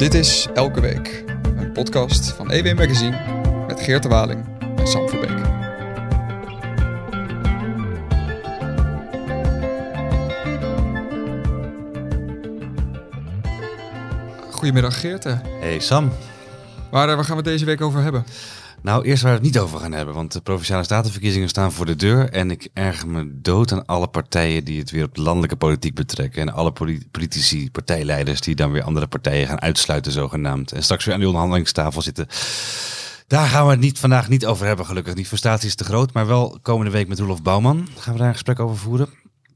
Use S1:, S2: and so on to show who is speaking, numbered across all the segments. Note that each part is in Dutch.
S1: Dit is Elke Week, een podcast van EW Magazine met Geert de Waling en Sam Verbeek. Goedemiddag Geert.
S2: Hey Sam.
S1: Waar, eh, waar gaan we het deze week over hebben?
S2: Nou, eerst waar we het niet over gaan hebben, want de Provinciale Statenverkiezingen staan voor de deur. En ik erger me dood aan alle partijen die het weer op de landelijke politiek betrekken. En alle poli- politici, partijleiders die dan weer andere partijen gaan uitsluiten zogenaamd. En straks weer aan die onderhandelingstafel zitten. Daar gaan we het niet, vandaag niet over hebben, gelukkig. Die frustratie is te groot, maar wel komende week met Roelof Bouwman gaan we daar een gesprek over voeren.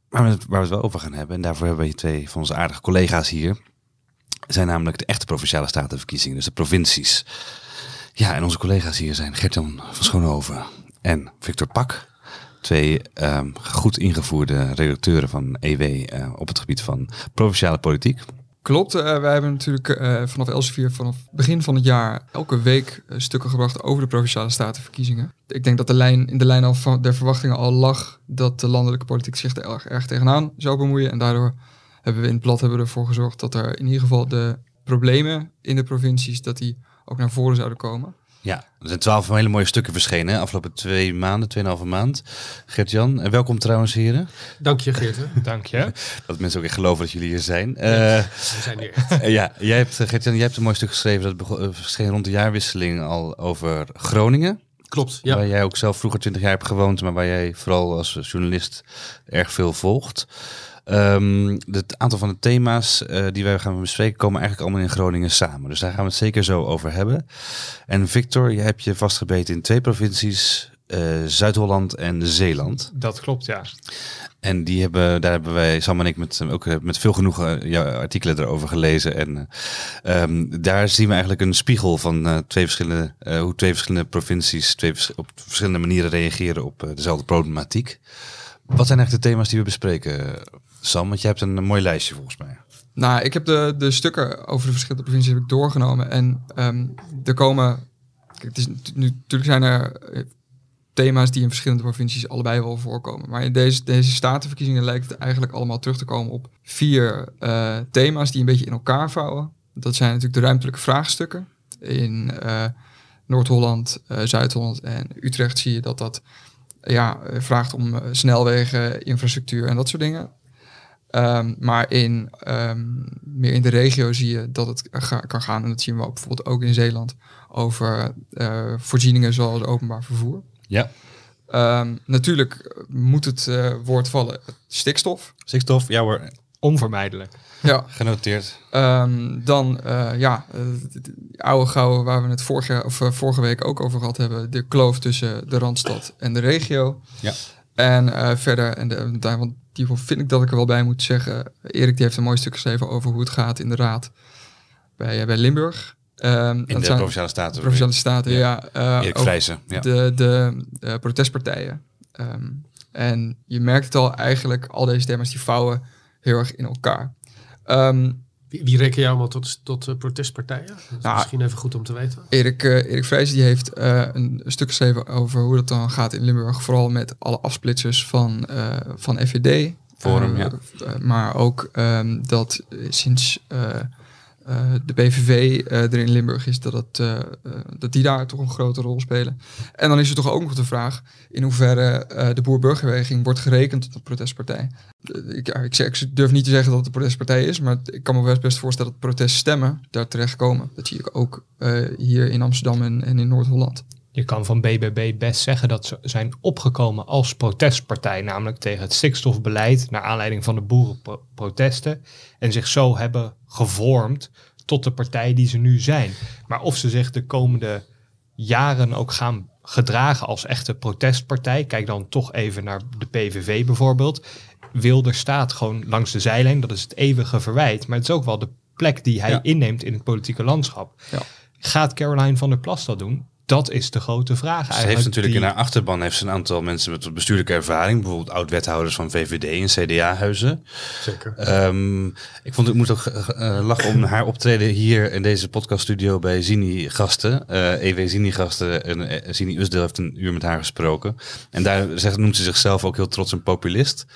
S2: Maar waar we het wel over gaan hebben, en daarvoor hebben we twee van onze aardige collega's hier, zijn namelijk de echte Provinciale Statenverkiezingen, dus de provincies. Ja, en onze collega's hier zijn Gertjan van Schoonhoven en Victor Pak. Twee ehm, goed ingevoerde redacteuren van EW eh, op het gebied van provinciale politiek.
S1: Klopt, eh, wij hebben natuurlijk eh, vanaf Elsevier, vanaf begin van het jaar, elke week stukken gebracht over de Provinciale Statenverkiezingen. Ik denk dat de lijn, in de lijn al van der verwachtingen al lag dat de landelijke politiek zich er erg, erg tegenaan zou bemoeien. En daardoor hebben we in het blad hebben ervoor gezorgd dat er in ieder geval de problemen in de provincies, dat die ook naar voren zouden komen.
S2: Ja, er zijn twaalf hele mooie stukken verschenen, hè, afgelopen twee maanden, tweeënhalve maand. Gert-Jan, en welkom trouwens heren.
S3: Dank je, Geert.
S4: Dank je.
S2: Dat mensen ook echt geloven dat jullie hier zijn. Eh,
S3: We zijn hier echt.
S2: Eh, ja, jij hebt, eh, Gert-Jan, jij hebt een mooi stuk geschreven dat eh, verscheen rond de jaarwisseling al over Groningen.
S3: Klopt, ja.
S2: Waar jij ook zelf vroeger twintig jaar hebt gewoond, maar waar jij vooral als journalist erg veel volgt. Ehm, het aantal van de thema's eh, die wij gaan bespreken komen eigenlijk allemaal in Groningen samen. Dus daar gaan we het zeker zo over hebben. En Victor, je hebt je vastgebeten in twee provincies, eh, Zuid-Holland en Zeeland.
S4: Dat klopt, ja.
S2: En die hebben, daar hebben wij, Sam en ik, met, ook eh, met veel genoegen jouw artikelen erover gelezen. En eh, ehm, daar zien we eigenlijk een spiegel van twee verschillende, hoe twee verschillende provincies twee vers- op verschillende manieren reageren op dezelfde problematiek. Wat zijn eigenlijk de thema's die we bespreken, Sam? Want jij hebt een, mooi lijstje volgens mij.
S1: Nou, ik heb de, de stukken over de verschillende provincies heb ik doorgenomen. En ehm, er komen. Kijk, het is, natuurlijk zijn er eh, thema's die in verschillende provincies allebei wel voorkomen. Maar in deze, deze statenverkiezingen lijkt het eigenlijk allemaal terug te komen op vier eh, thema's die een beetje in elkaar vouwen. Dat zijn natuurlijk de ruimtelijke vraagstukken. In eh, Noord-Holland, Zuid-Holland en Utrecht zie je dat dat ja, vraagt om snelwegen, infrastructuur en dat soort dingen. Ehm, maar in, ehm, meer in de regio zie je dat het ga- kan gaan. En dat zien we ook bijvoorbeeld ook in Zeeland over eh, voorzieningen zoals openbaar vervoer.
S2: Ja.
S1: Ehm, natuurlijk moet het eh, woord vallen stikstof.
S2: Stikstof, ja hoor,
S4: Onvermijdelijk.
S1: Ja,
S2: genoteerd.
S1: Ehm, dan eh, ja, de- de oude gouden waar we het vorig jaar, of, vorige week ook over gehad hebben. De kloof tussen de Randstad en de regio.
S2: Ja.
S1: En eh, verder, en de, want die vind ik dat ik er wel bij moet zeggen. Erik die heeft een mooi stuk geschreven over hoe het gaat in de raad bij, eh, bij Limburg. Ehm,
S2: In de Provinciale Staten.
S1: Provinciale Staten, ja. eh,
S2: Erik
S1: over-
S2: Vrijzen. Ja.
S1: de, de eh, protestpartijen. Ehm, en je merkt het al eigenlijk, al deze thema's die vouwen heel erg in elkaar. Ehm,
S3: Wie, wie reken jij allemaal tot, tot eh, protestpartijen? Dat is
S1: Nou,
S3: misschien even goed om te weten.
S1: Erik, eh Erik Vrijzen die heeft eh, een stuk geschreven over hoe dat dan gaat in Limburg. Vooral met alle afsplitsers van, eh, van FVD.
S2: Forum, ja.
S1: maar ook ehm, dat sinds de PVV eh, er in Limburg is, dat, eh, eh, dat die daar toch een grote rol spelen. En dan is er toch ook nog de vraag in hoeverre eh, de boer-burgerbeweging wordt gerekend tot protestpartij. Eh, ik, ik, durf niet te zeggen dat het een protestpartij is, maar ik kan me best, voorstellen dat proteststemmen daar terechtkomen. Dat zie ik ook eh, hier in Amsterdam en, en in Noord-Holland.
S4: Je kan van BBB best zeggen dat ze zijn opgekomen als protestpartij, namelijk tegen het stikstofbeleid, naar aanleiding van de boerenprotesten, en zich zo hebben gevormd tot de partij die ze nu zijn. Maar of ze zich de komende jaren ook gaan gedragen als echte protestpartij, kijk dan toch even naar de PVV bijvoorbeeld. Wilder staat gewoon langs de zijlijn, dat is het eeuwige verwijt, maar het is ook wel de plek die hij
S2: Ja.
S4: inneemt in het politieke landschap.
S1: Ja.
S4: Gaat Caroline van der Plas dat doen? Dat is de grote vraag
S2: Ze
S4: eigenlijk.
S2: heeft natuurlijk
S4: die-
S2: in haar achterban heeft ze een aantal mensen met wat bestuurlijke ervaring. Bijvoorbeeld oud-wethouders van VVD en CDA-huizen.
S3: Zeker.
S2: Ehm, ik vond ik moet ook eh, eh, lachen om haar optreden hier in deze podcaststudio bij Zini Gasten. eh EW Zini Gasten. En eh, Zini Usdeel heeft een uur met haar gesproken. En daar zegt, noemt ze zichzelf ook heel trots een populist.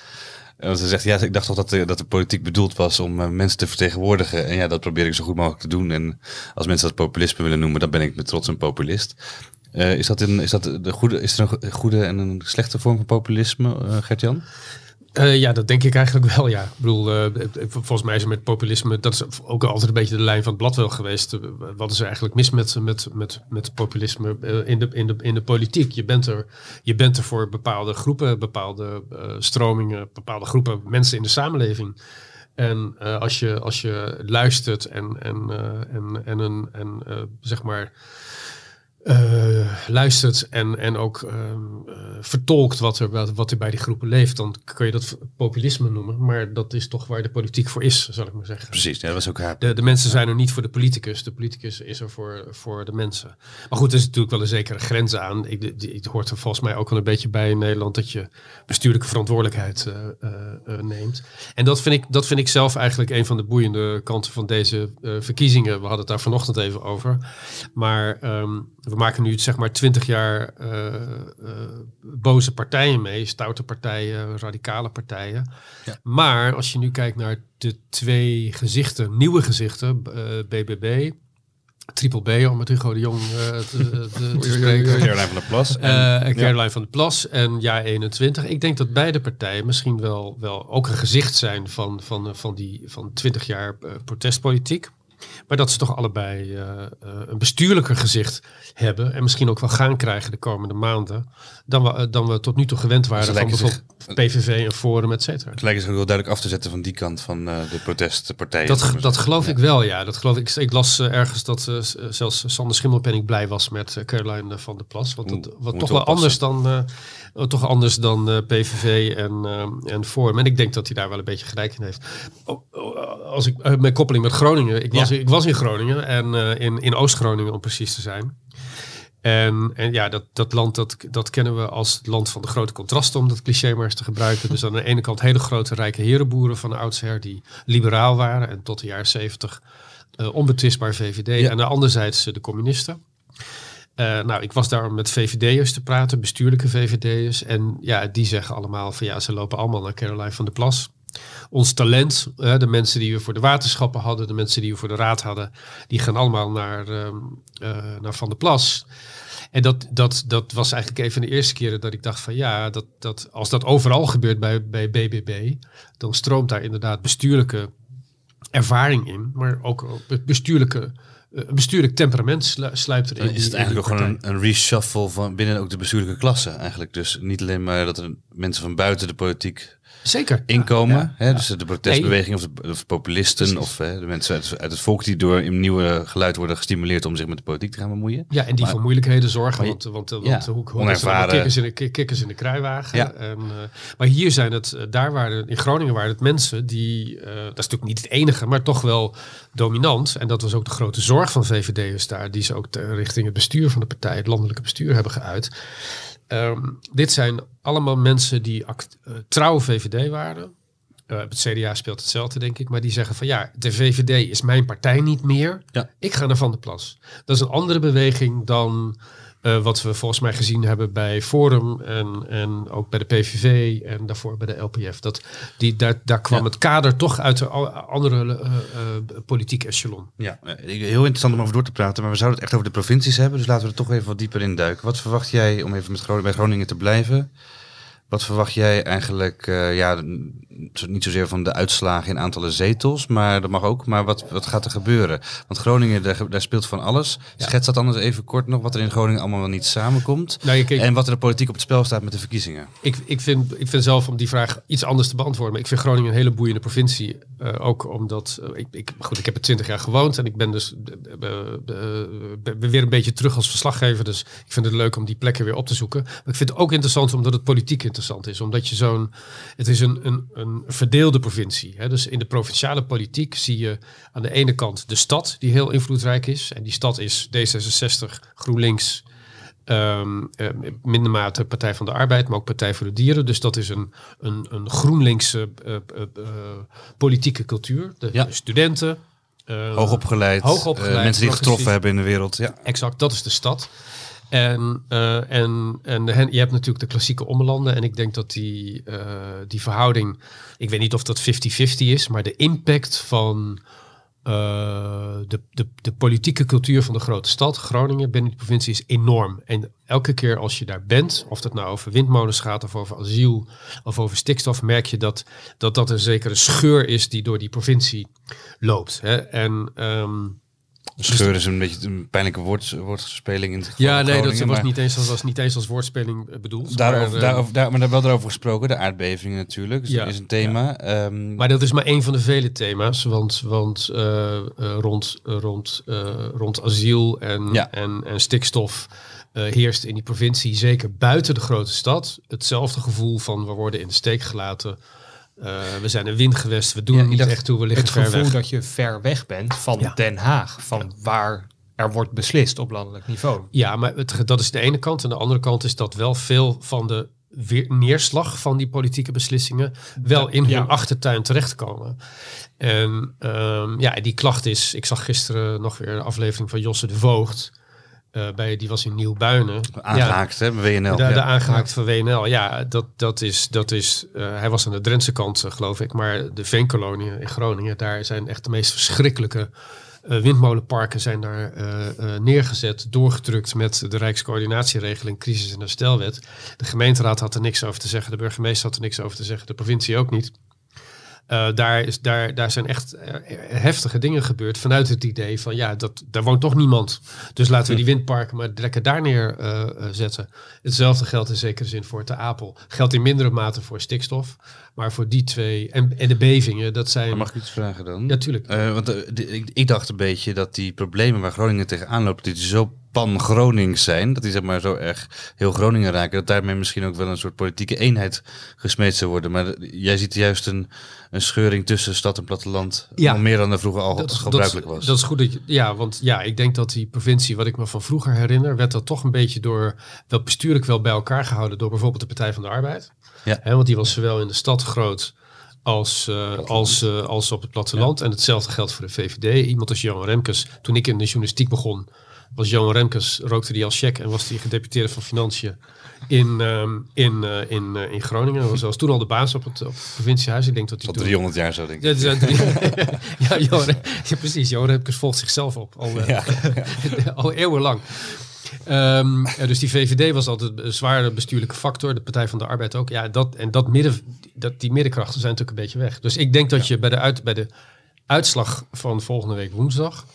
S2: En ze zegt, ja, ik dacht toch dat de, dat de politiek bedoeld was om eh, mensen te vertegenwoordigen. En ja, dat probeer ik zo goed mogelijk te doen. En als mensen dat populisme willen noemen, dan ben ik met trots een populist. Eh, is, dat een, is, dat de goede, is er een go- goede en een slechte vorm van populisme, eh Gert-Jan?
S3: Eh, ja, dat denk ik eigenlijk wel, ja. Ik bedoel, eh, volgens mij is er met populisme, dat is ook altijd een beetje de lijn van het blad wel geweest. Eh, wat is er eigenlijk mis met, met, met, met populisme in, de, in, de, in de politiek? Je bent, er, je bent er voor bepaalde groepen, bepaalde stromingen, bepaalde groepen mensen in de samenleving. En als, je, als je luistert en, en, en, en, en, en zeg maar eh, luistert en, en ook ehm, eh, vertolkt wat er, wat, wat er bij die groepen leeft, dan kun je dat populisme noemen. Maar dat is toch waar de politiek voor is, zal ik maar zeggen.
S2: Precies, ja, dat was ook haar.
S3: De, de mensen zijn er niet voor de politicus. De politicus is er voor, voor de mensen. Maar goed, er is natuurlijk wel een zekere grens aan. Ik, het hoort er volgens mij ook wel een beetje bij in Nederland dat je bestuurlijke verantwoordelijkheid eh, neemt. En dat vind, ik, dat vind ik zelf eigenlijk een van de boeiende kanten van deze verkiezingen. We hadden het daar vanochtend even over. Maar ehm, we maken nu zeg maar twintig jaar eh, eh, boze partijen mee. Stoute partijen, radicale partijen. Maar als je nu kijkt naar de twee gezichten, nieuwe gezichten, eh, BBB, Triple B, om met Hugo de Jong eh, te, te- spreken.
S2: Caroline van der Plas. En,
S3: Eh, Caroline van der Plas en Ja 21. Ik denk dat beide partijen misschien wel, wel ook een gezicht zijn van, van, van die van 20 jaar eh, protestpolitiek. Maar dat ze toch allebei eh, eh, een bestuurlijker gezicht hebben. En misschien ook wel gaan krijgen de komende maanden. Dan we, eh, dan we tot nu toe gewend waren van bijvoorbeeld PVV en Forum, et cetera.
S2: het lijkt zich ook heel duidelijk af te zetten van die kant van de protestpartijen.
S3: Dat, dat geloof ik wel, ja. Dat geloof ik. Ik las ergens dat zelfs Sander Schimmelpenning blij was met Caroline van der Plas. Want dat, wat
S2: moet
S3: toch wel anders dan, toch anders dan PVV en, en Forum. En ik denk dat hij daar wel een beetje gelijk in heeft. Als ik, mijn koppeling met Groningen. Ik was, ik was in Groningen en eh, in, in Oost-Groningen om precies te zijn. En, en ja, dat, dat land dat, dat kennen we als het land van de grote contrasten, om dat cliché maar eens te gebruiken. Dus aan de ene kant hele grote rijke herenboeren van oudsher die liberaal waren en tot de jaren zeventig eh, onbetwistbaar VVD.
S2: Ja.
S3: En anderzijds eh, de communisten. Eh, nou, ik was daar met VVD'ers te praten, bestuurlijke VVD'ers. En ja, die zeggen allemaal van ja, ze lopen allemaal naar Caroline van der Plas. Ons talent, de mensen die we voor de waterschappen hadden, de mensen die we voor de raad hadden, die gaan allemaal naar, ehm, eh, naar Van der Plas. En dat, dat, dat was eigenlijk een van de eerste keren dat ik dacht van ja, dat, dat, als dat overal gebeurt bij, bij BBB, dan stroomt daar inderdaad bestuurlijke ervaring in, maar ook be- bestuurlijke, eh, bestuurlijk temperament slu- sluipt erin.
S2: Is het eigenlijk ook gewoon een, een reshuffle van binnen ook de bestuurlijke klasse eigenlijk. Dus niet alleen maar dat er mensen van buiten de politiek
S3: Zeker.
S2: inkomen.
S3: Ja,
S2: hè, dus de protestbeweging of, de, of populisten of hè, de mensen uit, uit het volk die door een nieuwe geluid worden gestimuleerd om zich met de politiek te gaan bemoeien.
S3: Ja, en die
S2: Maar-
S3: voor moeilijkheden zorgen.
S2: je-
S3: want want, want hoe, hoe
S2: onervaren.
S3: kikkers, in de, ki- kikkers in de kruiwagen. En, eh, maar hier zijn het, eh, daar waren, in Groningen waren het mensen die, eh, dat is natuurlijk niet het enige, maar toch wel dominant. En dat was ook de grote zorg van VVD'ers daar, die ze ook te- richting het bestuur van de partij, het landelijke bestuur hebben geuit. Ehm, dit zijn allemaal mensen die eh, trouw VVD waren. Eh, het CDA speelt hetzelfde, denk ik. Maar die zeggen van ja, de VVD is mijn partij niet meer.
S2: Ja.
S3: Ik ga naar Van der Plas. Dat is een andere beweging dan eh, wat we volgens mij gezien hebben bij Forum en, en ook bij de PVV en daarvoor bij de LPF. Dat, die, daar, daar kwam
S2: Ja.
S3: het kader toch uit de andere eh, politiek echelon.
S2: Ja, heel interessant om over door te praten, maar we zouden het echt over de provincies hebben, dus laten we er toch even wat dieper in duiken. Wat verwacht jij, om even met bij Groningen te blijven, wat verwacht jij eigenlijk, eh, ja, niet zozeer van de uitslagen in aantallen zetels, maar dat mag ook, maar wat, wat gaat er gebeuren? Want Groningen, daar, daar speelt van alles.
S3: Ja.
S2: Schets dat anders even kort nog, wat er in Groningen allemaal wel niet samenkomt.
S3: Nou,
S2: En wat er de politiek op het spel staat met de verkiezingen.
S3: Ik, ik, vind, ik vind zelf om die vraag iets anders te beantwoorden. Maar ik vind Groningen een hele boeiende provincie. Eh, ook omdat, eh, ik, ik, goed, ik heb er twintig jaar gewoond. En ik ben dus weer een beetje terug als verslaggever. Dus ik vind het leuk om die plekken weer op te zoeken. Maar ik vind het ook interessant omdat het politiek interessant is. Omdat je zo'n, het is een, een, een verdeelde provincie. Hè? Dus in de provinciale politiek zie je aan de ene kant de stad die heel invloedrijk is. En die stad is D66, GroenLinks, minder mate Partij van de Arbeid, maar ook Partij voor de Dieren. Dus dat is een, een, een GroenLinkse eh, eh, politieke cultuur. De
S2: Ja.
S3: studenten.
S2: Hoogopgeleid,
S3: hoogopgeleid,
S2: mensen die getroffen hebben in de wereld. Ja.
S3: Exact, dat is de stad. En, eh, en, en de, je hebt natuurlijk de klassieke ommelanden. En ik denk dat die, eh, die verhouding, ik weet niet of dat 50-50 is, maar de impact van eh, de, de, de politieke cultuur van de grote stad, Groningen, binnen de provincie, is enorm. En elke keer als je daar bent, of het nou over windmolens gaat, of over asiel, of over stikstof, merk je dat dat, dat een zekere scheur is die door die provincie loopt. Hè? En ehm,
S2: Scheur is een beetje een pijnlijke woord, woordspeling in het geval
S3: ja, nee, dat was
S2: maar
S3: niet, eens, dat was niet eens als woordspeling eh, bedoeld.
S2: Daarover,
S3: maar, eh,
S2: daarover, daar, maar daar wel erover gesproken, de aardbevingen natuurlijk, dus
S3: Ja,
S2: is een thema. Ehm,
S3: Maar dat is maar één van de vele thema's, want, want eh, rond, rond, rond asiel en,
S2: Ja.
S3: en, en stikstof heerst in die provincie, zeker buiten de grote stad, hetzelfde gevoel van we worden in de steek gelaten. Eh, we zijn een windgewest, we doen
S2: Ja,
S3: er niet echt toe, we liggen
S4: Het
S3: ver
S4: gevoel
S3: weg.
S4: dat je ver weg bent van
S3: Ja.
S4: Den Haag, van waar er wordt beslist op landelijk niveau.
S3: Ja, maar het, dat is de ene kant. En de andere kant is dat wel veel van de weer, neerslag van die politieke beslissingen wel in hun achtertuin terechtkomen. En ehm, ja, die klacht is, ik zag gisteren nog weer een aflevering van Josse de Voogd. Eh, bij, die was in Nieuwbuinen.
S2: aangehaakt, hè, bij WNL.
S3: De,
S2: ja.
S3: de aangehaakt van WNL. Ja, dat, dat is. Dat is eh, hij was aan de Drentse kant, eh, geloof ik. Maar de Veenkoloniën in Groningen, daar zijn echt de meest verschrikkelijke eh, windmolenparken zijn daar eh, eh, neergezet, doorgedrukt met de Rijkscoördinatieregeling, crisis- en herstelwet. De gemeenteraad had er niks over te zeggen, de burgemeester had er niks over te zeggen, de provincie ook niet. Eh, daar, is, daar, daar zijn echt eh, heftige dingen gebeurd vanuit het idee van ja, dat, daar woont toch niemand. Dus laten we die windparken maar lekker daar neer eh, zetten. Hetzelfde geldt in zekere zin voor Te Apel. Geldt in mindere mate voor stikstof. Maar voor die twee en, en de bevingen, dat zijn...
S2: Maar Mag ik iets vragen dan?
S3: Natuurlijk.
S2: Eh, want eh, de- ik, ik dacht een beetje dat die problemen waar Groningen tegenaan loopt, die zo pan-Gronings zijn, dat die zeg maar zo erg heel Groningen raken, dat daarmee misschien ook wel een soort politieke eenheid gesmeed zou worden. Maar de- jij ziet juist een, een scheuring tussen stad en platteland,
S3: Ja.
S2: meer dan er vroeger al
S3: dat,
S2: gebruikelijk
S3: dat,
S2: was.
S3: Dat is goed dat je, ja, want ja, ik denk dat die provincie, wat ik me van vroeger herinner, werd dat toch een beetje door, wel bestuurlijk wel bij elkaar gehouden door bijvoorbeeld de Partij van de Arbeid.
S2: Ja.
S3: Hè, want die was zowel in de stad groot als, eh, als, eh, als op het platteland. En hetzelfde geldt voor de VVD. Iemand als Johan Remkes, toen ik in de journalistiek begon, was Johan Remkes, rookte die als check en was die gedeputeerde van Financiën in, ehm, in, eh, in, in Groningen. Hij was zelfs toen al de baas op het, op het provinciehuis. Ik denk dat hij
S2: Tot
S3: toen-
S2: 300 jaar zo, denk ik.
S3: ja, ja, Johan, ja, precies. Johan Remkes volgt zichzelf op. Al, al eeuwenlang. Ehm, ja, dus die VVD was altijd een zware bestuurlijke factor. De Partij van de Arbeid ook. Ja, dat, en dat midden, dat, die middenkrachten zijn natuurlijk een beetje weg. Dus ik denk dat je bij de, uit, bij de uitslag van volgende week woensdag...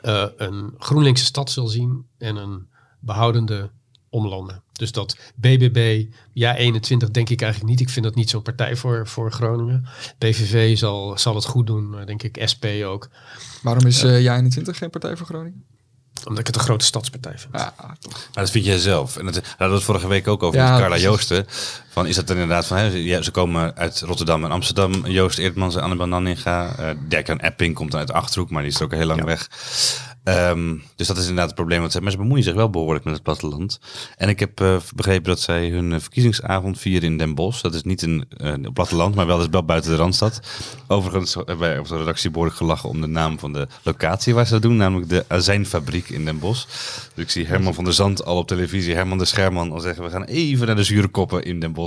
S3: eh, een GroenLinkse stad zal zien en een behoudende omlanden. Dus dat BBB, ja 21 denk ik eigenlijk niet. Ik vind dat niet zo'n partij voor, voor Groningen. PVV zal, zal het goed doen, maar denk ik SP ook.
S1: Waarom is eh Ja 21 geen partij voor Groningen?
S3: Omdat ik het een grote stadspartij vind.
S1: Ja, toch.
S2: Maar dat vind jij zelf. En dat, daar hadden we vorige week ook over
S1: Ja,
S2: met Carla. Joosten. Van, is dat dan inderdaad van, hè, ja, ze komen uit Rotterdam en Amsterdam. Joost Eertmans en Annabel Nanninga. eh Dirk-Jan Epping komt dan uit de Achterhoek, maar die is ook heel lang weg. Ehm, dus dat is inderdaad het probleem. wat ze- Maar ze bemoeien zich wel behoorlijk met het platteland. En ik heb eh, begrepen dat zij hun eh, verkiezingsavond vieren in Den Bosch. Dat is niet een platteland, maar wel, is wel buiten de Randstad. Overigens hebben wij op de redactie behoorlijk gelachen om de naam van de locatie waar ze dat doen. Namelijk de Azijnfabriek in Den Bosch. Dus ik zie Herman van der Zand al op televisie. Herman de Scherman al zeggen, we gaan even naar de zure koppen in Den Bosch.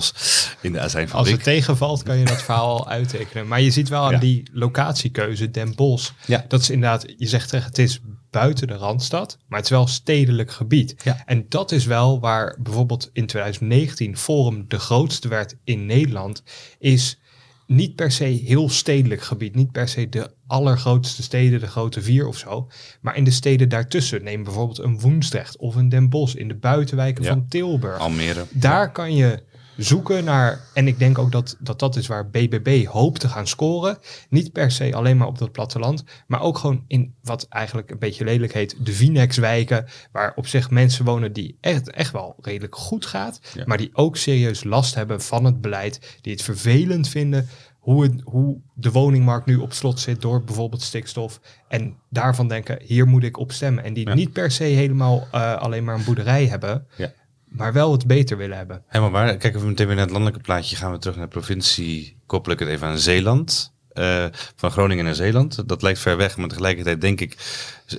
S2: In de
S4: Als het tegenvalt, kan je dat verhaal al uittekenen. Maar je ziet wel aan
S2: Ja.
S4: die locatiekeuze, Den Bosch.
S2: Ja.
S4: Dat is inderdaad, je zegt het is buiten de Randstad, maar het is wel stedelijk gebied.
S2: Ja.
S4: En dat is wel waar bijvoorbeeld in 2019 Forum de grootste werd in Nederland, is niet per se heel stedelijk gebied. Niet per se de allergrootste steden, de grote vier of zo. Maar in de steden daartussen. Neem bijvoorbeeld een Woensdrecht of een Den Bosch in de buitenwijken
S2: Ja.
S4: van Tilburg.
S2: Almere.
S4: Daar kan je zoeken naar, en ik denk ook dat, dat dat is waar BBB hoopt te gaan scoren. Niet per se alleen maar op dat platteland, maar ook gewoon in wat eigenlijk een beetje lelijk heet de Vinex-wijken, waar op zich mensen wonen die echt, echt wel redelijk goed gaat,
S2: Ja.
S4: maar die ook serieus last hebben van het beleid, die het vervelend vinden hoe, het, hoe de woningmarkt nu op slot zit door bijvoorbeeld stikstof. En daarvan denken, hier moet ik op stemmen. En die
S2: Ja.
S4: niet per se helemaal eh, alleen maar een boerderij hebben,
S2: Ja.
S4: Maar wel het beter willen hebben.
S2: Helemaal waar. Kijken we meteen weer naar het landelijke plaatje. Gaan we terug naar de provincie. Koppel ik het even aan Zeeland. eh, van Groningen naar Zeeland. Dat lijkt ver weg, maar tegelijkertijd denk ik,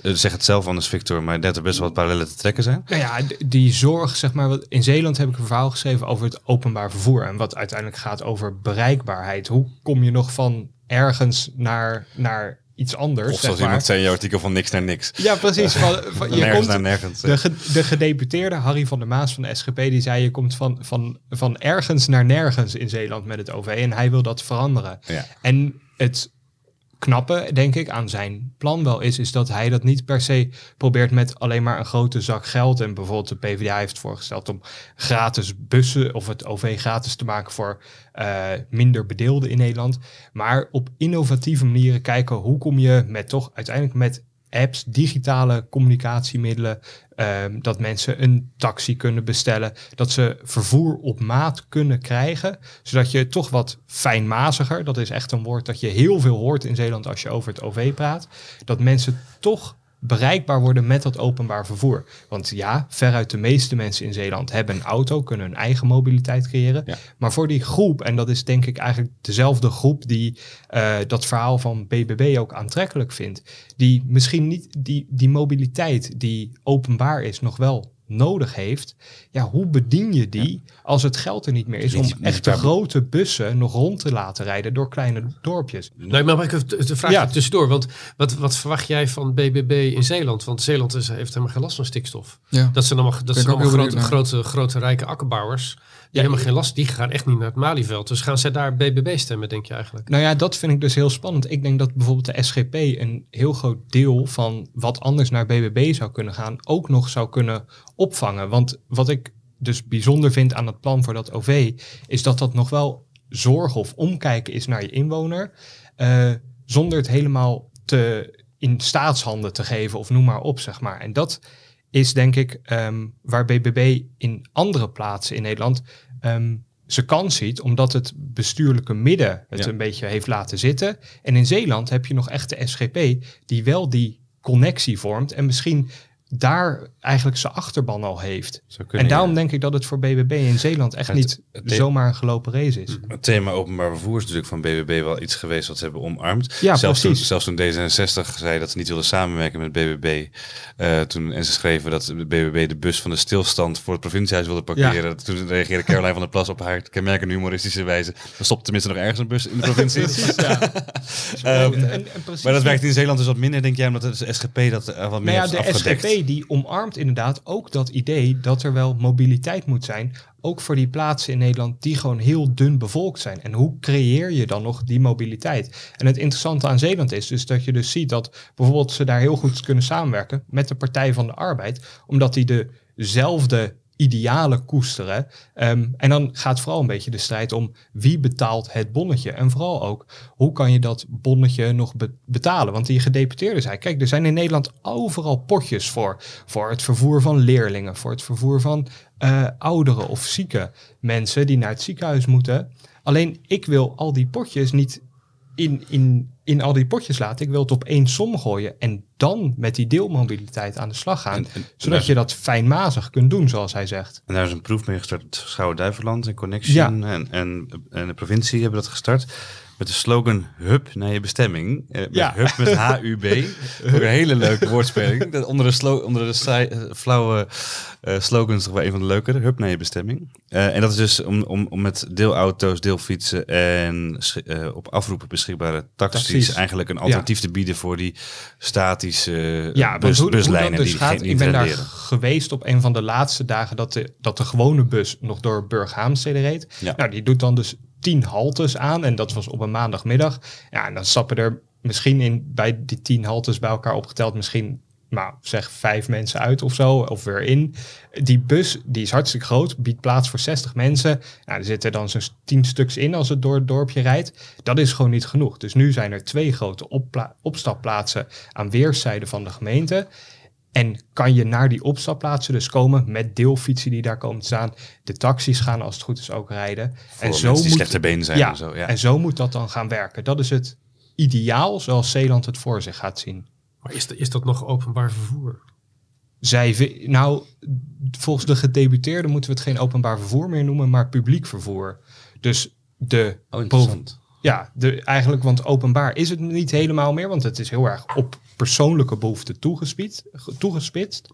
S2: eh, zeg het zelf anders Victor, maar dat er best wel wat parallellen te trekken zijn.
S4: Nou ja, die zorg, zeg maar, in Zeeland heb ik een verhaal geschreven over het openbaar vervoer. En wat uiteindelijk gaat over bereikbaarheid. Hoe kom je nog van ergens naar, naar iets anders?
S2: Of
S4: zeg
S2: zoals
S4: maar.
S2: iemand zei in jouw artikel van niks naar niks.
S4: Ja, precies. Van, van- je
S2: nergens
S4: komt,
S2: naar nergens.
S4: de, ge- de gedeputeerde Harry van der Maas van de SGP, die zei je komt van, van, van ergens naar nergens in Zeeland met het OV. En hij wil dat veranderen.
S2: Ja.
S4: En het knappe, denk ik, aan zijn plan wel is, is dat hij dat niet per se probeert met alleen maar een grote zak geld. En bijvoorbeeld de PvdA heeft voorgesteld om gratis bussen of het OV gratis te maken voor eh, minder bedeelden in Nederland. Maar op innovatieve manieren kijken hoe kom je met toch uiteindelijk met apps, digitale communicatiemiddelen, ehm, dat mensen een taxi kunnen bestellen, dat ze vervoer op maat kunnen krijgen, zodat je toch wat fijnmaziger, dat is echt een woord dat je heel veel hoort in Zeeland als je over het OV praat, dat mensen toch bereikbaar worden met dat openbaar vervoer. Want ja, veruit de meeste mensen in Zeeland hebben een auto, kunnen hun eigen mobiliteit creëren.
S2: Ja.
S4: Maar voor die groep, en dat is denk ik eigenlijk dezelfde groep die eh, dat verhaal van BBB ook aantrekkelijk vindt, die misschien niet die, die mobiliteit die openbaar is nog wel nodig heeft. Ja, hoe bedien je die als het geld er niet meer is
S2: Niet-
S4: om echte grote bussen nog rond te laten rijden door kleine dorpjes?
S3: Nee, maar ik even de vraag
S4: Ja.
S3: tussendoor? Want wat, wat verwacht jij van BBB in Zeeland? Want Zeeland is, heeft helemaal geen last van stikstof.
S1: Ja.
S3: Dat zijn allemaal, dat zijn allemaal
S1: heel
S3: grote,
S1: benieuwd
S3: grote, grote, rijke akkerbouwers.
S4: Ja,
S3: helemaal geen last. Die gaan echt niet naar het Malieveld. Dus gaan zij daar BBB stemmen, denk je eigenlijk?
S4: Nou ja, dat vind ik dus heel spannend. Ik denk dat bijvoorbeeld de SGP een heel groot deel van wat anders naar BBB zou kunnen gaan, ook nog zou kunnen opvangen. Want wat ik dus bijzonder vind aan het plan voor dat OV, is dat dat nog wel zorg of omkijken is naar je inwoner, eh, zonder het helemaal te in staatshanden te geven of noem maar op, zeg maar. En dat is denk ik ehm, waar BBB in andere plaatsen in Nederland ehm zijn kans ziet, omdat het bestuurlijke midden het
S2: Ja.
S4: een beetje heeft laten zitten. En in Zeeland heb je nog echt de SGP die wel die connectie vormt en misschien daar eigenlijk zijn achterban al heeft.
S2: Kunnen,
S4: en daarom
S2: ja.
S4: denk ik dat het voor BBB in Zeeland echt
S2: Het-
S4: niet
S2: het-
S4: zomaar een gelopen race is.
S2: Het thema openbaar vervoer is natuurlijk van BBB wel iets geweest wat ze hebben omarmd.
S4: Ja,
S2: zelfs, toen,
S4: precies.
S2: zelfs toen D66 zei dat ze niet wilden samenwerken met BBB. eh, toen, en ze schreven dat de BBB de bus van de stilstand voor het provinciehuis wilde parkeren. Toen reageerde Caroline van der Plas op haar kenmerkende humoristische wijze. Er stopt tenminste nog ergens een bus in de provincie. Ehm,
S4: En- en precies
S2: maar dat werkt in Zeeland dus wat minder, denk jij, omdat de SGP dat eh, wat meer
S4: Nou ja,
S2: heeft
S4: de
S2: afgedekt.
S4: Die omarmt inderdaad ook dat idee dat er wel mobiliteit moet zijn. Ook voor die plaatsen in Nederland die gewoon heel dun bevolkt zijn. En hoe creëer je dan nog die mobiliteit? En het interessante aan Zeeland is dus dat je dus ziet dat bijvoorbeeld ze daar heel goed kunnen samenwerken met de Partij van de Arbeid. Omdat die dezelfde idealen koesteren. Ehm, en dan gaat vooral een beetje de strijd om wie betaalt het bonnetje. En vooral ook, hoe kan je dat bonnetje nog be- betalen? Want die gedeputeerde zei, kijk, er zijn in Nederland overal potjes voor. Voor het vervoer van leerlingen, voor het vervoer van eh, ouderen of zieke mensen die naar het ziekenhuis moeten. Alleen ik wil al die potjes niet in, in, in al die potjes laten. Ik wil het op één som gooien en dan met die deelmobiliteit aan de slag gaan.
S2: En- en-
S4: zodat je dat fijnmazig kunt doen, zoals hij zegt.
S2: En daar is een proef mee gestart. Schouwen-Duiveland en Connection en, en, en de provincie hebben dat gestart. Met de slogan Hub naar je bestemming. Eh, met
S4: Ja.
S2: Hub met H-U-B. Ook een hele leuke woordspeling. Dat onder de, slo- onder de saai- eh, flauwe eh, slogans toch wel een van de leukere. Hub naar je bestemming. En dat is dus om, om, om met deelauto's, deelfietsen en op afroepen beschikbare taxis,
S4: Taxis.
S2: eigenlijk een alternatief te bieden voor die statische
S4: Ja,
S2: bus,
S4: hoe- hoe
S2: buslijnen
S4: dus
S2: die
S4: gaat,
S2: geen
S4: ik ben daar geweest op een van de laatste dagen dat de, dat de gewone bus nog door Burghaamstede reed.
S2: Ja.
S4: Nou, die doet dan dus tien haltes aan en dat was op een maandagmiddag. Ja, en dan stappen er misschien in, bij die tien haltes bij elkaar opgeteld misschien, nou zeg vijf mensen uit of zo, of weer in. Die bus, die is hartstikke groot, biedt plaats voor 60 mensen. Nou, er zitten dan zo'n tien stuks in als het door het dorpje rijdt. Dat is gewoon niet genoeg. Dus nu zijn er twee grote opstapplaatsen aan weerszijden van de gemeente. En kan je naar die opstapplaatsen dus komen met deelfietsen die daar komen te staan. De taxis gaan als het goed is ook rijden.
S2: Voor
S4: en zo
S2: die
S4: moet,
S2: slechter been zijn
S4: ja,
S2: en zo. Ja.
S4: en zo moet dat dan gaan werken. Dat is het ideaal zoals Zeeland het voor zich gaat zien.
S3: Maar is, is dat nog openbaar vervoer?
S4: Zij, nou, volgens de gedebuteerden moeten we het geen openbaar vervoer meer noemen, maar publiek vervoer. Dus de
S2: Oh, interessant.
S4: ja, de, eigenlijk, want openbaar is het niet helemaal meer, want het is heel erg op persoonlijke behoeften toegespitst. toegespitst.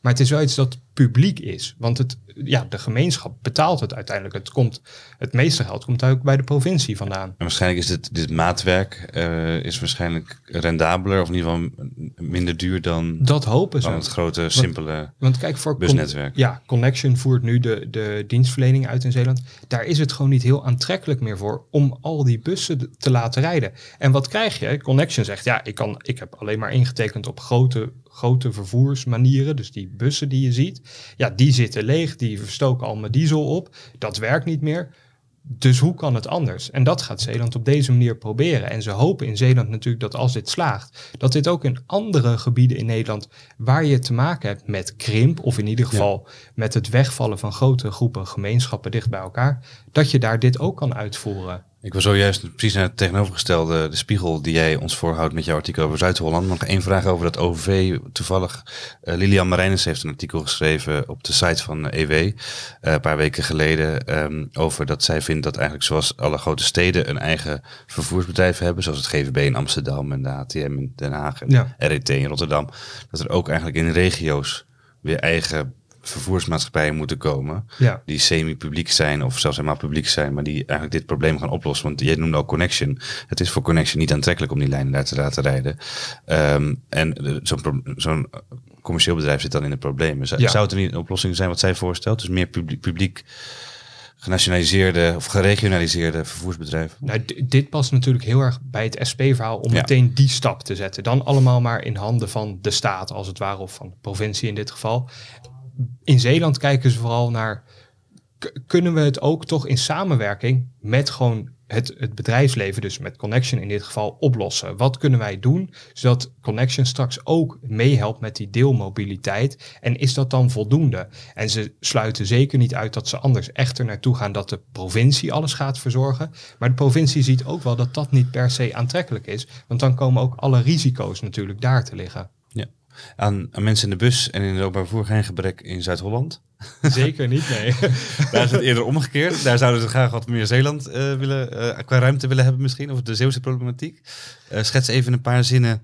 S4: Maar het is wel iets dat publiek is. Want het, ja, de gemeenschap betaalt het uiteindelijk. Het, komt, het meeste geld komt ook bij de provincie vandaan.
S2: En waarschijnlijk is dit, dit maatwerk uh, is waarschijnlijk rendabeler of in ieder geval minder duur dan,
S4: dat hopen ze.
S2: dan het grote, simpele
S4: want, want kijk, voor
S2: busnetwerk.
S4: ja, Connection voert nu de, de dienstverlening uit in Zeeland. Daar is het gewoon niet heel aantrekkelijk meer voor om al die bussen te laten rijden. En wat krijg je? Connection zegt, ja, ik, kan, ik heb alleen maar ingetekend op grote grote vervoersmanieren, dus die bussen die je ziet, ja, die zitten leeg, die verstoken al met diesel op. Dat werkt niet meer. Dus hoe kan het anders? En dat gaat Zeeland op deze manier proberen. En ze hopen in Zeeland natuurlijk dat als dit slaagt, dat dit ook in andere gebieden in Nederland waar je te maken hebt met krimp, of in ieder geval met het wegvallen van grote groepen gemeenschappen dicht bij elkaar, dat je daar dit ook kan uitvoeren.
S2: Ik wil zojuist precies naar het tegenovergestelde, de spiegel die jij ons voorhoudt met jouw artikel over Zuid-Holland. Nog één vraag over dat OVV. Toevallig, uh, Lilian Marijnens heeft een artikel geschreven op de site van EW uh, een paar weken geleden. Um, over dat zij vindt dat eigenlijk zoals alle grote steden een eigen vervoersbedrijf hebben. Zoals het GVB in Amsterdam en de HTM in Den Haag en ja. RET in Rotterdam. Dat er ook eigenlijk in regio's weer eigen vervoersmaatschappijen moeten komen.
S4: Ja.
S2: Die semi-publiek zijn of zelfs helemaal publiek zijn. Maar die eigenlijk dit probleem gaan oplossen. Want jij noemde al Connection. Het is voor Connection niet aantrekkelijk om die lijnen daar te laten rijden. Um, en zo'n zo'n commercieel bedrijf zit dan in de problemen. Zou,
S4: Ja.
S2: zou het er niet een oplossing zijn wat zij voorstelt? Dus meer publiek, publiek genationaliseerde of geregionaliseerde vervoersbedrijven?
S4: Nou, dit past natuurlijk heel erg bij het SP-verhaal om
S2: Ja.
S4: meteen die stap te zetten. Dan allemaal maar in handen van de staat, als het ware, of van de provincie in dit geval. In Zeeland kijken ze vooral naar, kunnen we het ook toch in samenwerking met gewoon het, het bedrijfsleven, dus met Connection in dit geval, oplossen? Wat kunnen wij doen, zodat Connection straks ook meehelpt met die deelmobiliteit? En is dat dan voldoende? En ze sluiten zeker niet uit dat ze anders echt er naartoe gaan dat de provincie alles gaat verzorgen. Maar de provincie ziet ook wel dat dat niet per se aantrekkelijk is. Want dan komen ook alle risico's natuurlijk daar te liggen.
S2: Aan, aan mensen in de bus en in het openbaar vervoer geen gebrek in Zuid-Holland.
S4: Zeker niet, nee.
S2: Daar is het eerder omgekeerd. Daar zouden ze graag wat meer Zeeland eh, willen, eh, qua ruimte willen hebben misschien. Of de Zeeuwse problematiek. Eh, schets even een paar zinnen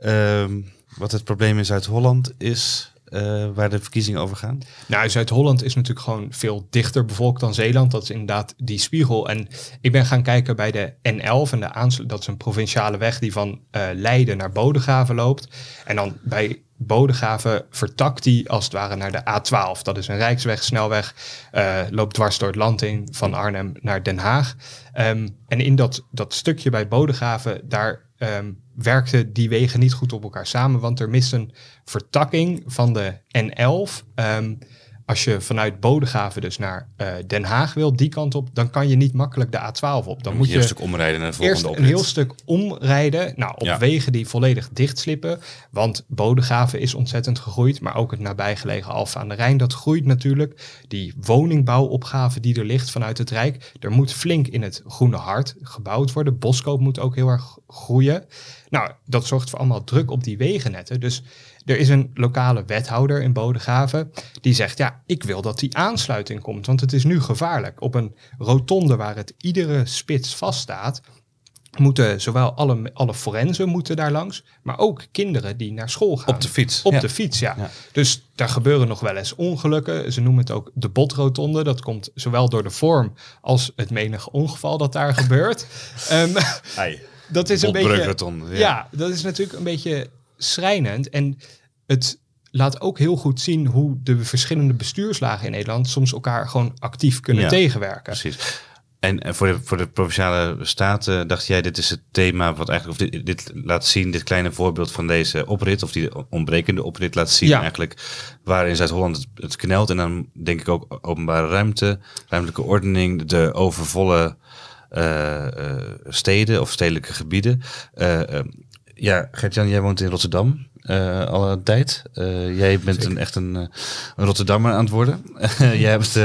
S2: ehm, wat het probleem in Zuid-Holland is. Eh, waar de verkiezingen over gaan.
S4: Nou, Zuid-Holland is natuurlijk gewoon veel dichter bevolkt dan Zeeland. Dat is inderdaad die spiegel. En ik ben gaan kijken bij de N11 en de aansluit. Dat is een provinciale weg die van eh, Leiden naar Bodegraven loopt. En dan bij Bodegraven vertakt die als het ware naar de A12. Dat is een rijksweg, snelweg, eh, loopt dwars door het land in van Arnhem naar Den Haag. Ehm, en in dat, dat stukje bij Bodegraven, daar ehm, werkten die wegen niet goed op elkaar samen, want er mist een vertakking van de N11. Ehm, als je vanuit Bodegraven dus naar eh, Den Haag wilt, die kant op, dan kan je niet makkelijk de A12 op. Dan, moet je
S2: een stuk omrijden naar de
S4: eerst
S2: volgende
S4: een
S2: oprit.
S4: heel stuk omrijden. Nou, op
S2: Ja.
S4: wegen die volledig dichtslippen. Want Bodegraven is ontzettend gegroeid. Maar ook het nabijgelegen Alfa aan de Rijn, dat groeit natuurlijk. Die woningbouwopgave die er ligt vanuit het Rijk. Er moet flink in het groene hart gebouwd worden. Boskoop moet ook heel erg groeien. Nou, dat zorgt voor allemaal druk op die wegennetten. Dus er is een lokale wethouder in Bodegraven die zegt: Ja, ik wil dat die aansluiting komt, want het is nu gevaarlijk. Op een rotonde waar het iedere spits vaststaat, moeten zowel alle, alle forensen moeten daar langs, maar ook kinderen die naar school gaan.
S2: Op de fiets.
S4: Op
S2: Ja.
S4: de fiets, ja.
S2: Ja.
S4: Dus daar gebeuren nog wel eens ongelukken. Ze noemen het ook de botrotonde. Dat komt zowel door de vorm als het menige ongeval dat daar gebeurt. Ehm, dat is een beetje.
S2: Ja.
S4: dat is natuurlijk een beetje schrijnend. En het laat ook heel goed zien hoe de verschillende bestuurslagen in Nederland soms elkaar gewoon actief kunnen
S2: Ja.
S4: tegenwerken.
S2: Precies. En voor de, voor de provinciale staten dacht jij, dit is het thema wat eigenlijk, of dit, dit laat zien, dit kleine voorbeeld van deze oprit, of die ontbrekende oprit laat zien
S4: Ja.
S2: eigenlijk, waar in Zuid-Holland het, het knelt. En dan denk ik ook openbare ruimte, ruimtelijke ordening, de overvolle eh, eh, steden of stedelijke gebieden. Eh, ja, Gert-Jan, jij woont in Rotterdam. eh al een tijd. Eh, jij bent een, echt een, eh, een Rotterdammer aan het worden. jij hebt,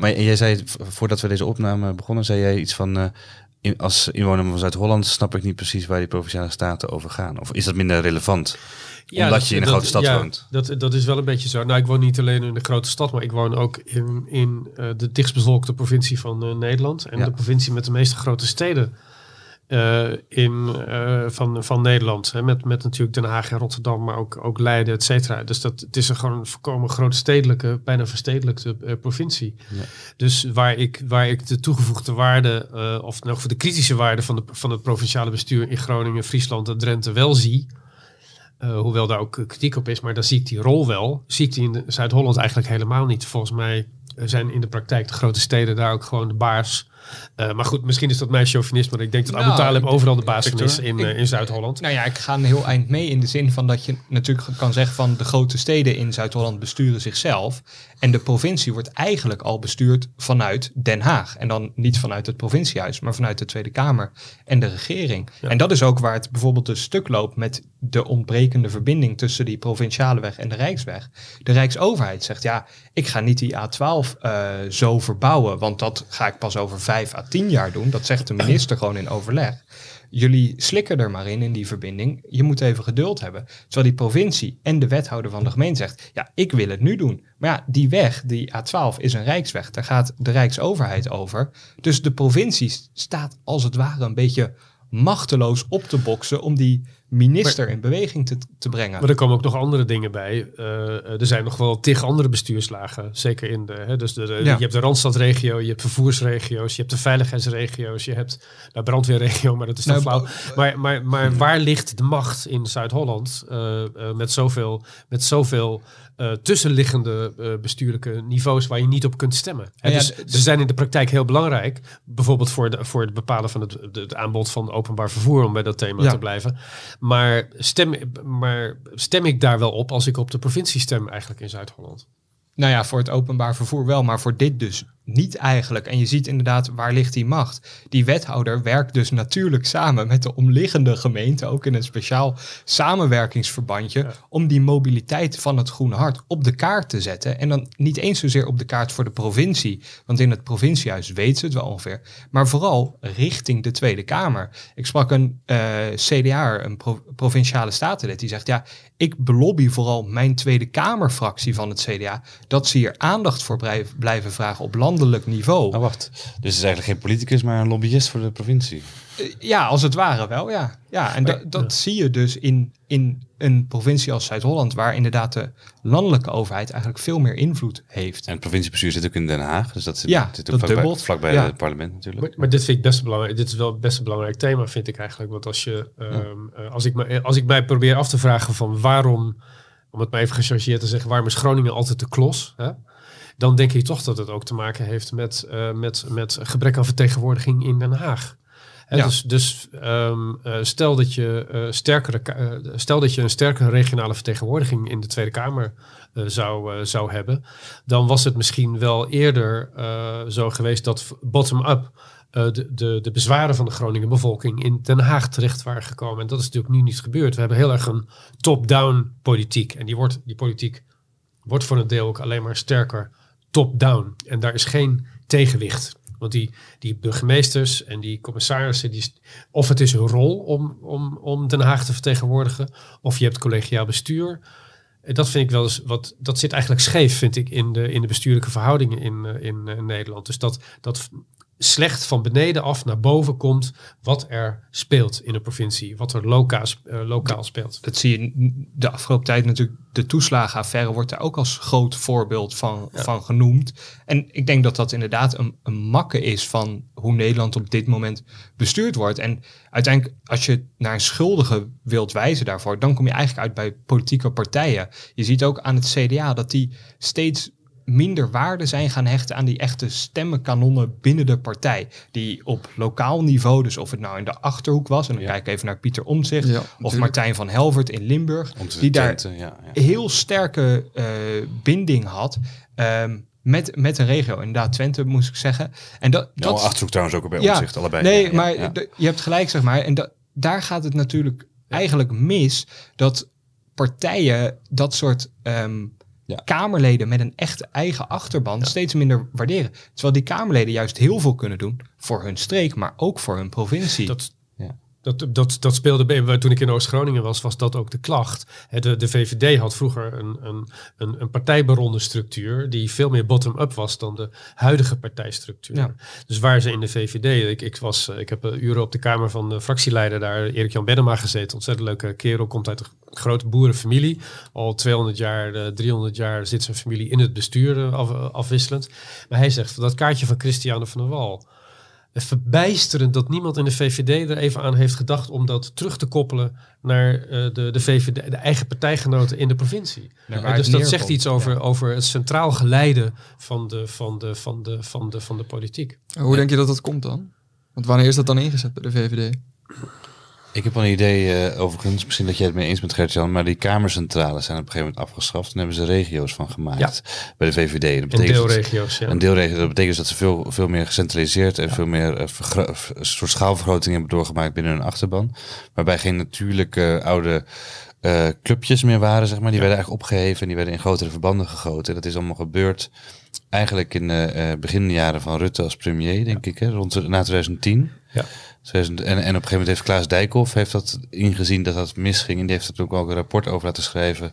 S2: maar jij zei, voordat we deze opname begonnen, zei jij iets van... in, als inwoner van Zuid-Holland snap ik niet precies waar die provinciale staten over gaan. Of is dat minder relevant? Omdat
S3: dat-
S2: je in een
S3: dat-
S2: grote stad
S3: ja,
S2: woont.
S3: Dat, dat is wel een beetje zo. Nou, ik woon niet alleen in de grote stad, maar ik woon ook in, in de dichtstbevolkte provincie van Nederland. En
S2: Ja.
S3: de provincie met de meeste grote steden eh, in, eh, van, van Nederland. Hè, met, met natuurlijk Den Haag en Rotterdam, maar ook, ook Leiden, et cetera. Dus dat, het is een gewoon een voorkomen grote stedelijke, bijna verstedelijkte eh, provincie.
S2: Ja.
S3: Dus waar ik, waar ik de toegevoegde waarde, of nog voor de kritische waarde van, de, van het provinciale bestuur in Groningen, Friesland en Drenthe wel zie. hoewel daar ook kritiek op is, maar dan zie ik die rol wel. Zie ik die in Zuid-Holland eigenlijk helemaal niet. Volgens mij zijn in de praktijk de grote steden daar ook gewoon de baas. Eh, maar goed, misschien is dat mijn chauvinisme. maar Ik denk dat
S4: Nou,
S3: Abu Talib overal de baas is in,
S4: ik-
S3: eh, in Zuid-Holland.
S4: Nou ja, ik ga een heel eind mee in de zin van dat je natuurlijk kan zeggen van de grote steden in Zuid-Holland besturen zichzelf. En de provincie wordt eigenlijk al bestuurd vanuit Den Haag. En dan niet vanuit het provinciehuis, maar vanuit de Tweede Kamer en de regering.
S3: Ja.
S4: En dat is ook waar het bijvoorbeeld een stuk loopt met de ontbrekende verbinding tussen die provinciale weg en de Rijksweg. De Rijksoverheid zegt ja, ik ga niet die A12 eh, zo verbouwen, want dat ga ik pas over vijf à tien jaar doen. Dat zegt de minister gewoon in overleg jullie slikken er maar in, in die verbinding. Je moet even geduld hebben. Terwijl die provincie en de wethouder van de gemeente zegt, ja, ik wil het nu doen. Maar ja, die weg, die A12, is een rijksweg. Daar gaat de rijksoverheid over. Dus de provincie staat als het ware een beetje machteloos op te boksen om die minister in beweging te, te brengen.
S3: Maar er komen ook nog andere dingen bij. Eh, eh, er zijn nog wel tig andere bestuurslagen. Zeker in de. Hè, dus de, de-
S4: Ja.
S3: je hebt de Randstadregio, je hebt vervoersregio's, je hebt de veiligheidsregio's, je hebt de brandweerregio, maar dat is dan
S4: Nou,
S3: flauw. Maar, maar, maar waar ligt de macht in Zuid-Holland eh, eh, met zoveel, met zoveel eh, tussenliggende eh, bestuurlijke niveaus waar je niet op kunt stemmen? Hè,
S4: Ja,
S3: dus ze zijn in de praktijk heel belangrijk. Bijvoorbeeld voor, de, voor het bepalen van het, het, het aanbod van openbaar vervoer, om bij dat thema
S4: Ja.
S3: te blijven. Maar stem, maar stem ik daar wel op als ik op de provincie stem eigenlijk in Zuid-Holland?
S4: Nou ja, voor het openbaar vervoer wel, maar voor dit dus niet eigenlijk. En je ziet inderdaad, waar ligt die macht? Die wethouder werkt dus natuurlijk samen met de omliggende gemeente, ook in een speciaal samenwerkingsverbandje,
S3: Ja.
S4: om die mobiliteit van het Groene Hart op de kaart te zetten. En dan niet eens zozeer op de kaart voor de provincie, want in het provinciehuis weet ze het wel ongeveer, maar vooral richting de Tweede Kamer. Ik sprak een eh CDA, een pro- provinciale statenlid, die zegt, ja, ik belobby vooral mijn Tweede Kamerfractie van het CDA, dat ze hier aandacht voor blijven vragen op landelijk niveau.
S2: Oh, wacht. Dus het is eigenlijk geen politicus, maar een lobbyist voor de provincie.
S4: Eh, Ja, als het ware wel, ja. Ja, en dat, dat zie je dus in, in een provincie als Zuid-Holland, waar inderdaad de landelijke overheid eigenlijk veel meer invloed heeft.
S2: En het provinciebestuur zit ook in Den Haag. Dus dat zit,
S4: Ja,
S2: zit ook
S4: dat
S2: vlakbij,
S4: dubbelt.
S2: vlakbij
S4: Ja.
S2: het parlement natuurlijk.
S3: Maar, maar dit vind ik best belangrijk. Dit is wel best een belangrijk thema, vind ik eigenlijk. Want als je, ehm, eh, als ik, me, als ik mij probeer af te vragen van waarom, om het maar even gechargeerd te zeggen, waarom is Groningen altijd de klos? Hè? Dan denk ik toch dat het ook te maken heeft met, eh, met, met gebrek aan vertegenwoordiging in Den Haag. Hè,
S4: Ja.
S3: Dus, dus ehm, eh, stel, dat je, eh, sterkere, stel dat je een sterkere regionale vertegenwoordiging in de Tweede Kamer zou, zou hebben, dan was het misschien wel eerder zo geweest dat bottom-up de, de, de bezwaren van de Groningen bevolking in Den Haag terecht waren gekomen. En dat is natuurlijk nu niet gebeurd. We hebben heel erg een top-down politiek. En die, wordt, die politiek wordt voor een deel ook alleen maar sterker top-down. En daar is geen tegenwicht. Want die, die burgemeesters en die commissarissen, die, of het is hun rol om, om, om Den Haag te vertegenwoordigen, of je hebt collegiaal bestuur. Dat vind ik wel eens wat. Dat zit eigenlijk scheef, vind ik, in de, in de bestuurlijke verhoudingen in, eh, in eh, Nederland. Dus dat, dat slecht van beneden af naar boven komt wat er speelt in een provincie, wat er lokaal, eh, lokaal speelt.
S4: Dat zie je de afgelopen tijd natuurlijk. De toeslagenaffaire wordt daar ook als groot voorbeeld van, van genoemd. En ik denk dat dat inderdaad een, een makke is van hoe Nederland op dit moment bestuurd wordt. En uiteindelijk, als je naar een schuldige wilt wijzen daarvoor, dan kom je eigenlijk uit bij politieke partijen. Je ziet ook aan het CDA dat die steeds minder waarde zijn gaan hechten aan die echte stemmenkanonnen binnen de partij. Die op lokaal niveau, dus of het nou in de Achterhoek was, en dan
S2: Ja.
S4: kijk ik even naar Pieter Omtzigt,
S1: Ja,
S4: of. Martijn van Helvert in Limburg, die daar
S2: ja, ja.
S4: heel sterke eh, binding had ehm, met, met een regio. Inderdaad, Twente moest ik zeggen. En dat, dat
S2: Achterhoek trouwens ook bij
S4: Ja.
S2: opzicht, allebei.
S4: Nee, maar je hebt gelijk, zeg maar. En da- daar gaat het natuurlijk eigenlijk mis dat partijen dat soort ehm,
S2: Ja.
S4: Kamerleden met een echt eigen achterban steeds minder waarderen. Terwijl die Kamerleden juist heel veel kunnen doen voor hun streek, maar ook voor hun provincie.
S3: Dat. Dat, dat, dat speelde bij, toen ik in Oost-Groningen was, was dat ook de klacht. De, de VVD had vroeger een, een, een, een partijbaronde structuur die veel meer bottom-up was dan de huidige partijstructuur.
S4: Ja.
S3: Dus waar ze in de VVD, ik, ik, was, ik heb eh, uren op de kamer van de fractieleider daar, Erik-Jan Bennema gezeten. Ontzettend leuke kerel, komt uit een grote boerenfamilie. Al 200 jaar, eh, 300 jaar zit zijn familie in het bestuur eh, af, afwisselend. Maar hij zegt, dat kaartje van Christiane van der Wal, verbijsterend dat niemand in de VVD er even aan heeft gedacht om dat terug te koppelen naar eh, de, de VVD, de eigen partijgenoten in de provincie. Ja,
S4: waar
S3: dus dat zegt iets over,
S4: ja.
S3: over het centraal geleide van de, van de, van de, van de, van de politiek.
S1: Hoe denk je dat dat komt dan? Want wanneer is dat dan ingezet bij de VVD?
S2: Ik heb een idee, eh, overigens, misschien dat jij het mee eens bent Gert-Jan, maar die kamercentrales zijn op een gegeven moment afgeschaft en hebben ze regio's van gemaakt bij de VVD. Dat
S3: En
S2: betekent
S3: deelregio's, ja.
S2: Een deelregio, dat betekent dus dat ze veel, veel meer gecentraliseerd en veel meer eh, een soort schaalvergroting hebben doorgemaakt binnen hun achterban. Waarbij geen natuurlijke oude eh, clubjes meer waren, zeg maar. Die werden eigenlijk opgeheven en die werden in grotere verbanden gegoten. Dat is allemaal gebeurd eigenlijk in de beginjaren van Rutte als premier, denk ik, hè, rond na 2010.
S3: Ja.
S2: 2000 en, en op een gegeven moment heeft Klaas Dijkhoff heeft dat ingezien dat dat misging. En die heeft er ook wel een rapport over laten schrijven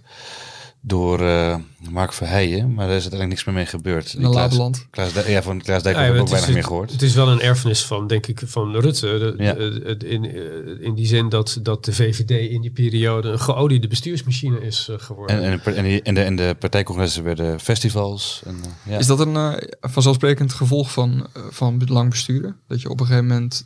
S2: door eh, Mark Verheijen. Maar daar is uiteindelijk niks meer mee gebeurd.
S1: Een
S2: Klaas-. Klaas, ja, van Klaas Dijkhoff
S3: Ja,
S2: heb ik
S3: het
S2: ook
S3: is-
S2: weinig meer gehoord.
S3: Het is wel een erfenis van, denk ik, van Rutte. De-
S2: Ja.
S3: de- het- in, eh, in die zin dat, dat de VVD in die periode een geoliede bestuursmachine is eh, geworden.
S2: En, en, en, die- en, de, en de partijcongressen werden festivals. En, ja.
S1: Is dat een vanzelfsprekend gevolg van, van lang besturen? Dat je op een gegeven moment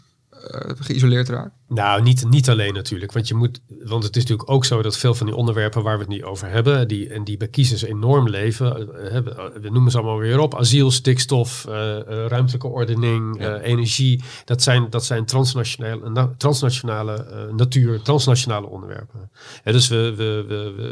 S1: geïsoleerd raakt?
S3: Nou, niet, niet alleen natuurlijk. Want, je moet, want het is natuurlijk ook zo dat veel van die onderwerpen waar we het nu over hebben, die, en die bij kiezers enorm leven, eh, eh, we noemen ze allemaal weer op, asiel, stikstof, eh, eh, ruimtelijke ordening,
S2: Ja.
S3: eh, energie, dat zijn, dat zijn transnationale, na- transnationale eh, natuur, transnationale onderwerpen. Ja, dus we, we-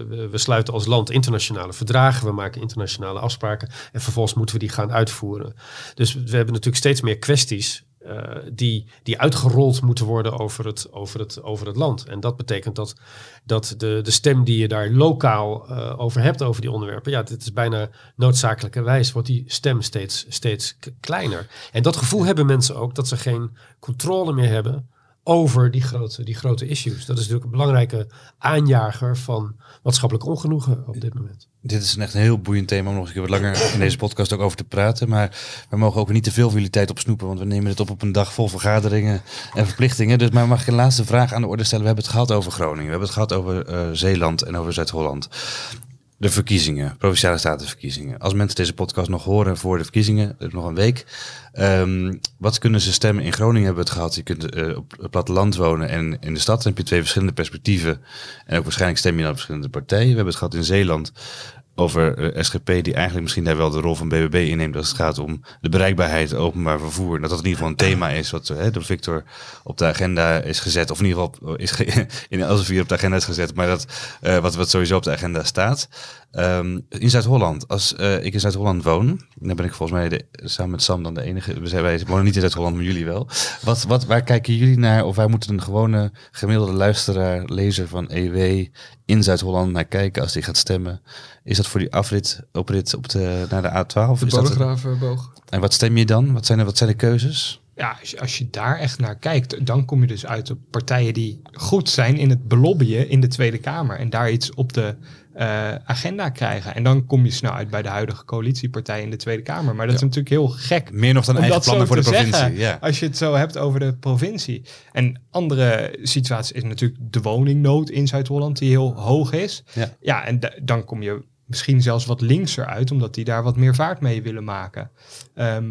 S3: we, we sluiten als land internationale verdragen, we maken internationale afspraken en vervolgens moeten we die gaan uitvoeren. Dus we hebben natuurlijk steeds meer kwesties eh, die, die uitgerold moeten worden over het, over, het, over het land. En dat betekent dat, dat de, de stem die je daar lokaal eh, over hebt, over die onderwerpen, ja, dit is bijna noodzakelijkerwijs, wordt die stem steeds, steeds kleiner. En dat gevoel hebben mensen ook, dat ze geen controle meer hebben over die grote, die grote issues. Dat is natuurlijk een belangrijke aanjager van maatschappelijk ongenoegen op dit moment.
S2: Dit is een echt een heel boeiend thema om nog een keer wat langer in deze podcast ook over te praten. Maar we mogen ook niet te veel van jullie tijd opsnoepen, want we nemen het op op een dag vol vergaderingen en verplichtingen. Dus maar mag ik een laatste vraag aan de orde stellen? We hebben het gehad over Groningen, we hebben het gehad over eh, Zeeland en over Zuid-Holland. De verkiezingen, provinciale statenverkiezingen. Als mensen deze podcast nog horen voor de verkiezingen, dat is nog een week. Ehm, wat kunnen ze stemmen? In Groningen hebben we het gehad. Je kunt eh, op het platteland wonen en in de stad heb je twee verschillende perspectieven. En ook waarschijnlijk stem je naar verschillende partijen. We hebben het gehad in Zeeland over eh, SGP, die eigenlijk misschien daar wel de rol van BBB inneemt als het gaat om de bereikbaarheid, openbaar vervoer. Dat dat in ieder geval een thema is wat eh, door Victor op de agenda is gezet. Of in ieder geval is in Elsevier op de agenda is gezet, maar dat eh, wat, wat sowieso op de agenda staat. Ehm, in Zuid-Holland, als eh, ik in Zuid-Holland woon, dan ben ik volgens mij de, samen met Sam dan de enige. We zijn, wij wonen niet in Zuid-Holland, maar jullie wel. Wat, wat, waar kijken jullie naar? Of waar moet een gewone gemiddelde luisteraar, lezer van EW in Zuid-Holland naar kijken als die gaat stemmen? Is dat voor die afrit, oprit op de, naar de A12?
S1: De
S2: Is dat
S1: Bodegravenboog.
S2: en wat stem je dan? Wat zijn, de, wat zijn de keuzes?
S4: Ja, als je, als je daar echt naar kijkt, dan kom je dus uit op partijen die goed zijn in het belobbyen in de Tweede Kamer. En daar iets op de eh, agenda krijgen. En dan kom je snel uit bij de huidige coalitiepartij in de Tweede Kamer. Maar dat is natuurlijk heel gek.
S2: Meer nog dan eigen plannen voor de provincie.
S4: zeggen,
S2: Ja.
S4: Als je het zo hebt over de provincie. En andere situatie is natuurlijk de woningnood in Zuid-Holland, die heel hoog is.
S2: Ja.
S4: ja en da- dan kom je misschien zelfs wat linkser uit, omdat die daar wat meer vaart mee willen maken. Ehm,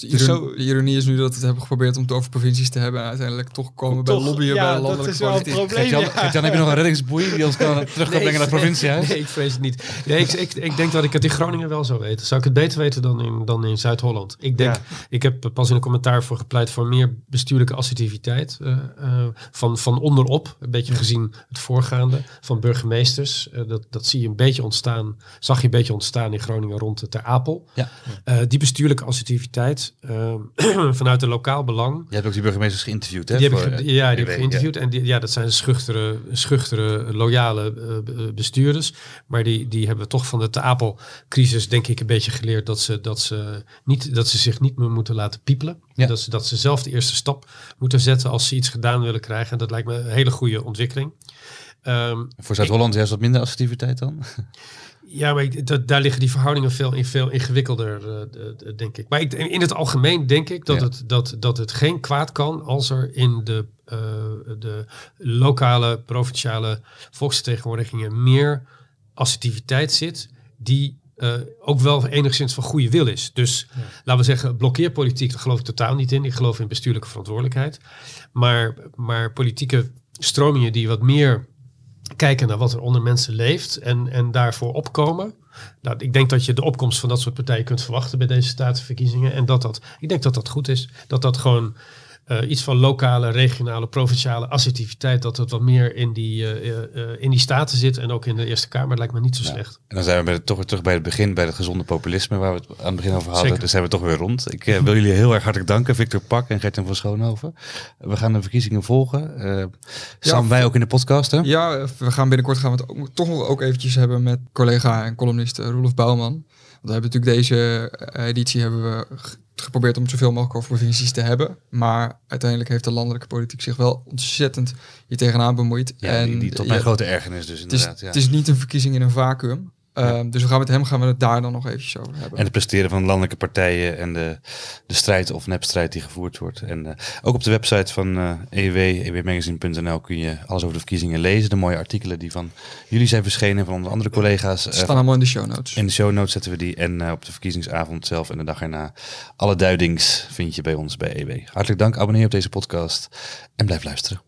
S1: Dus de, ironie,
S4: zo-
S1: de ironie is nu dat we het hebben geprobeerd om het over provincies te hebben. En uiteindelijk toch komen bij lobbyen
S4: ja,
S1: bij
S4: dat
S1: landelijke
S4: is wel het
S1: politiek.
S4: probleem.
S2: Gert-Jan,
S4: ja.
S2: Gert-Jan, heb je nog een reddingsboei die ons kan terug kan brengen naar het provinciehuis?
S3: Nee, ik vrees het niet. Nee, ik, ik, ik denk dat ik het in Groningen wel zou weten. Zou ik het beter weten dan in, dan in Zuid-Holland? Ik denk,
S4: Ja.
S3: ik heb pas in een commentaar voor gepleit voor meer bestuurlijke assertiviteit. eh, eh, van, van onderop, een beetje gezien het voorgaande van burgemeesters. Eh, dat, dat zie je een beetje ontstaan, zag je een beetje ontstaan in Groningen rond het Ter Apel.
S2: Ja.
S3: Eh, die bestuurlijke assertiviteit, vanuit, ehm, vanuit een lokaal belang.
S2: Je hebt ook die burgemeesters geïnterviewd, hè?
S3: Die heb ik,
S2: eh,
S3: ja, die heb ik geïnterviewd. En die, ja, dat zijn schuchtere, schuchtere loyale eh, be- bestuurders. Maar die, die hebben toch van de Te Apel-crisis, denk ik, een beetje geleerd dat ze, dat, ze niet, dat ze zich niet meer moeten laten piepelen.
S2: Ja.
S3: Dat, ze, dat ze zelf de eerste stap moeten zetten als ze iets gedaan willen krijgen. En dat lijkt me een hele goede ontwikkeling. Ehm,
S2: Voor Zuid-Holland juist wat minder assertiviteit dan?
S3: ja, maar ik, dat, daar liggen die verhoudingen veel, in, veel ingewikkelder, eh, denk ik. Maar ik, in het algemeen denk ik dat,
S2: Ja.
S3: het, dat, dat het geen kwaad kan als er in de, eh, de lokale, provinciale volksvertegenwoordigingen meer assertiviteit zit, die eh, ook wel enigszins van goede wil is. Dus laten we zeggen, blokkeerpolitiek, daar geloof ik totaal niet in. Ik geloof in bestuurlijke verantwoordelijkheid. Maar, maar politieke stromingen die wat meer kijken naar wat er onder mensen leeft en, en daarvoor opkomen. Nou, ik denk dat je de opkomst van dat soort partijen kunt verwachten bij deze statenverkiezingen. En dat dat, ik denk dat dat goed is. Dat dat gewoon eh, iets van lokale, regionale, provinciale assertiviteit, dat het wat meer in die, eh, eh, in die staten zit en ook in de Eerste Kamer lijkt me niet zo
S2: Ja.
S3: slecht.
S2: En dan zijn we bij de- toch weer terug bij het begin, bij het gezonde populisme, waar we het aan het begin over hadden.
S3: Zeker.
S2: Dus zijn we toch weer rond. Ik eh, wil jullie heel erg hartelijk danken, Victor Pak en Gerten van Schoonhoven. We gaan de verkiezingen volgen. Eh Sam, wij ook in de podcast, hè?
S1: Ja, we gaan binnenkort gaan we het ook, toch nog ook eventjes hebben met collega en columnist Roelof Bouwman. Want we hebben natuurlijk deze editie hebben we geprobeerd om zoveel mogelijk over provincies te hebben. Maar uiteindelijk heeft de landelijke politiek zich wel ontzettend hier tegenaan bemoeid.
S2: Ja,
S1: en
S2: die, die tot
S1: ja,
S2: mijn grote ergernis dus
S1: het, is,
S2: inderdaad. ja.
S1: het is niet een verkiezing in een vacuüm. Ehm, Dus we gaan met hem gaan we het daar dan nog eventjes over hebben.
S2: En het presteren van landelijke partijen en de, de strijd of nepstrijd die gevoerd wordt. En eh, ook op de website van eh EW, ewmagazine.nl kun je alles over de verkiezingen lezen. De mooie artikelen die van jullie zijn verschenen, van onze andere collega's. Eh,
S1: staan allemaal in de show notes.
S2: in de show notes zetten we die. En op de verkiezingsavond zelf en de dag erna. Alle duidings vind je bij ons bij EW. Hartelijk dank, abonneer op deze podcast en blijf luisteren.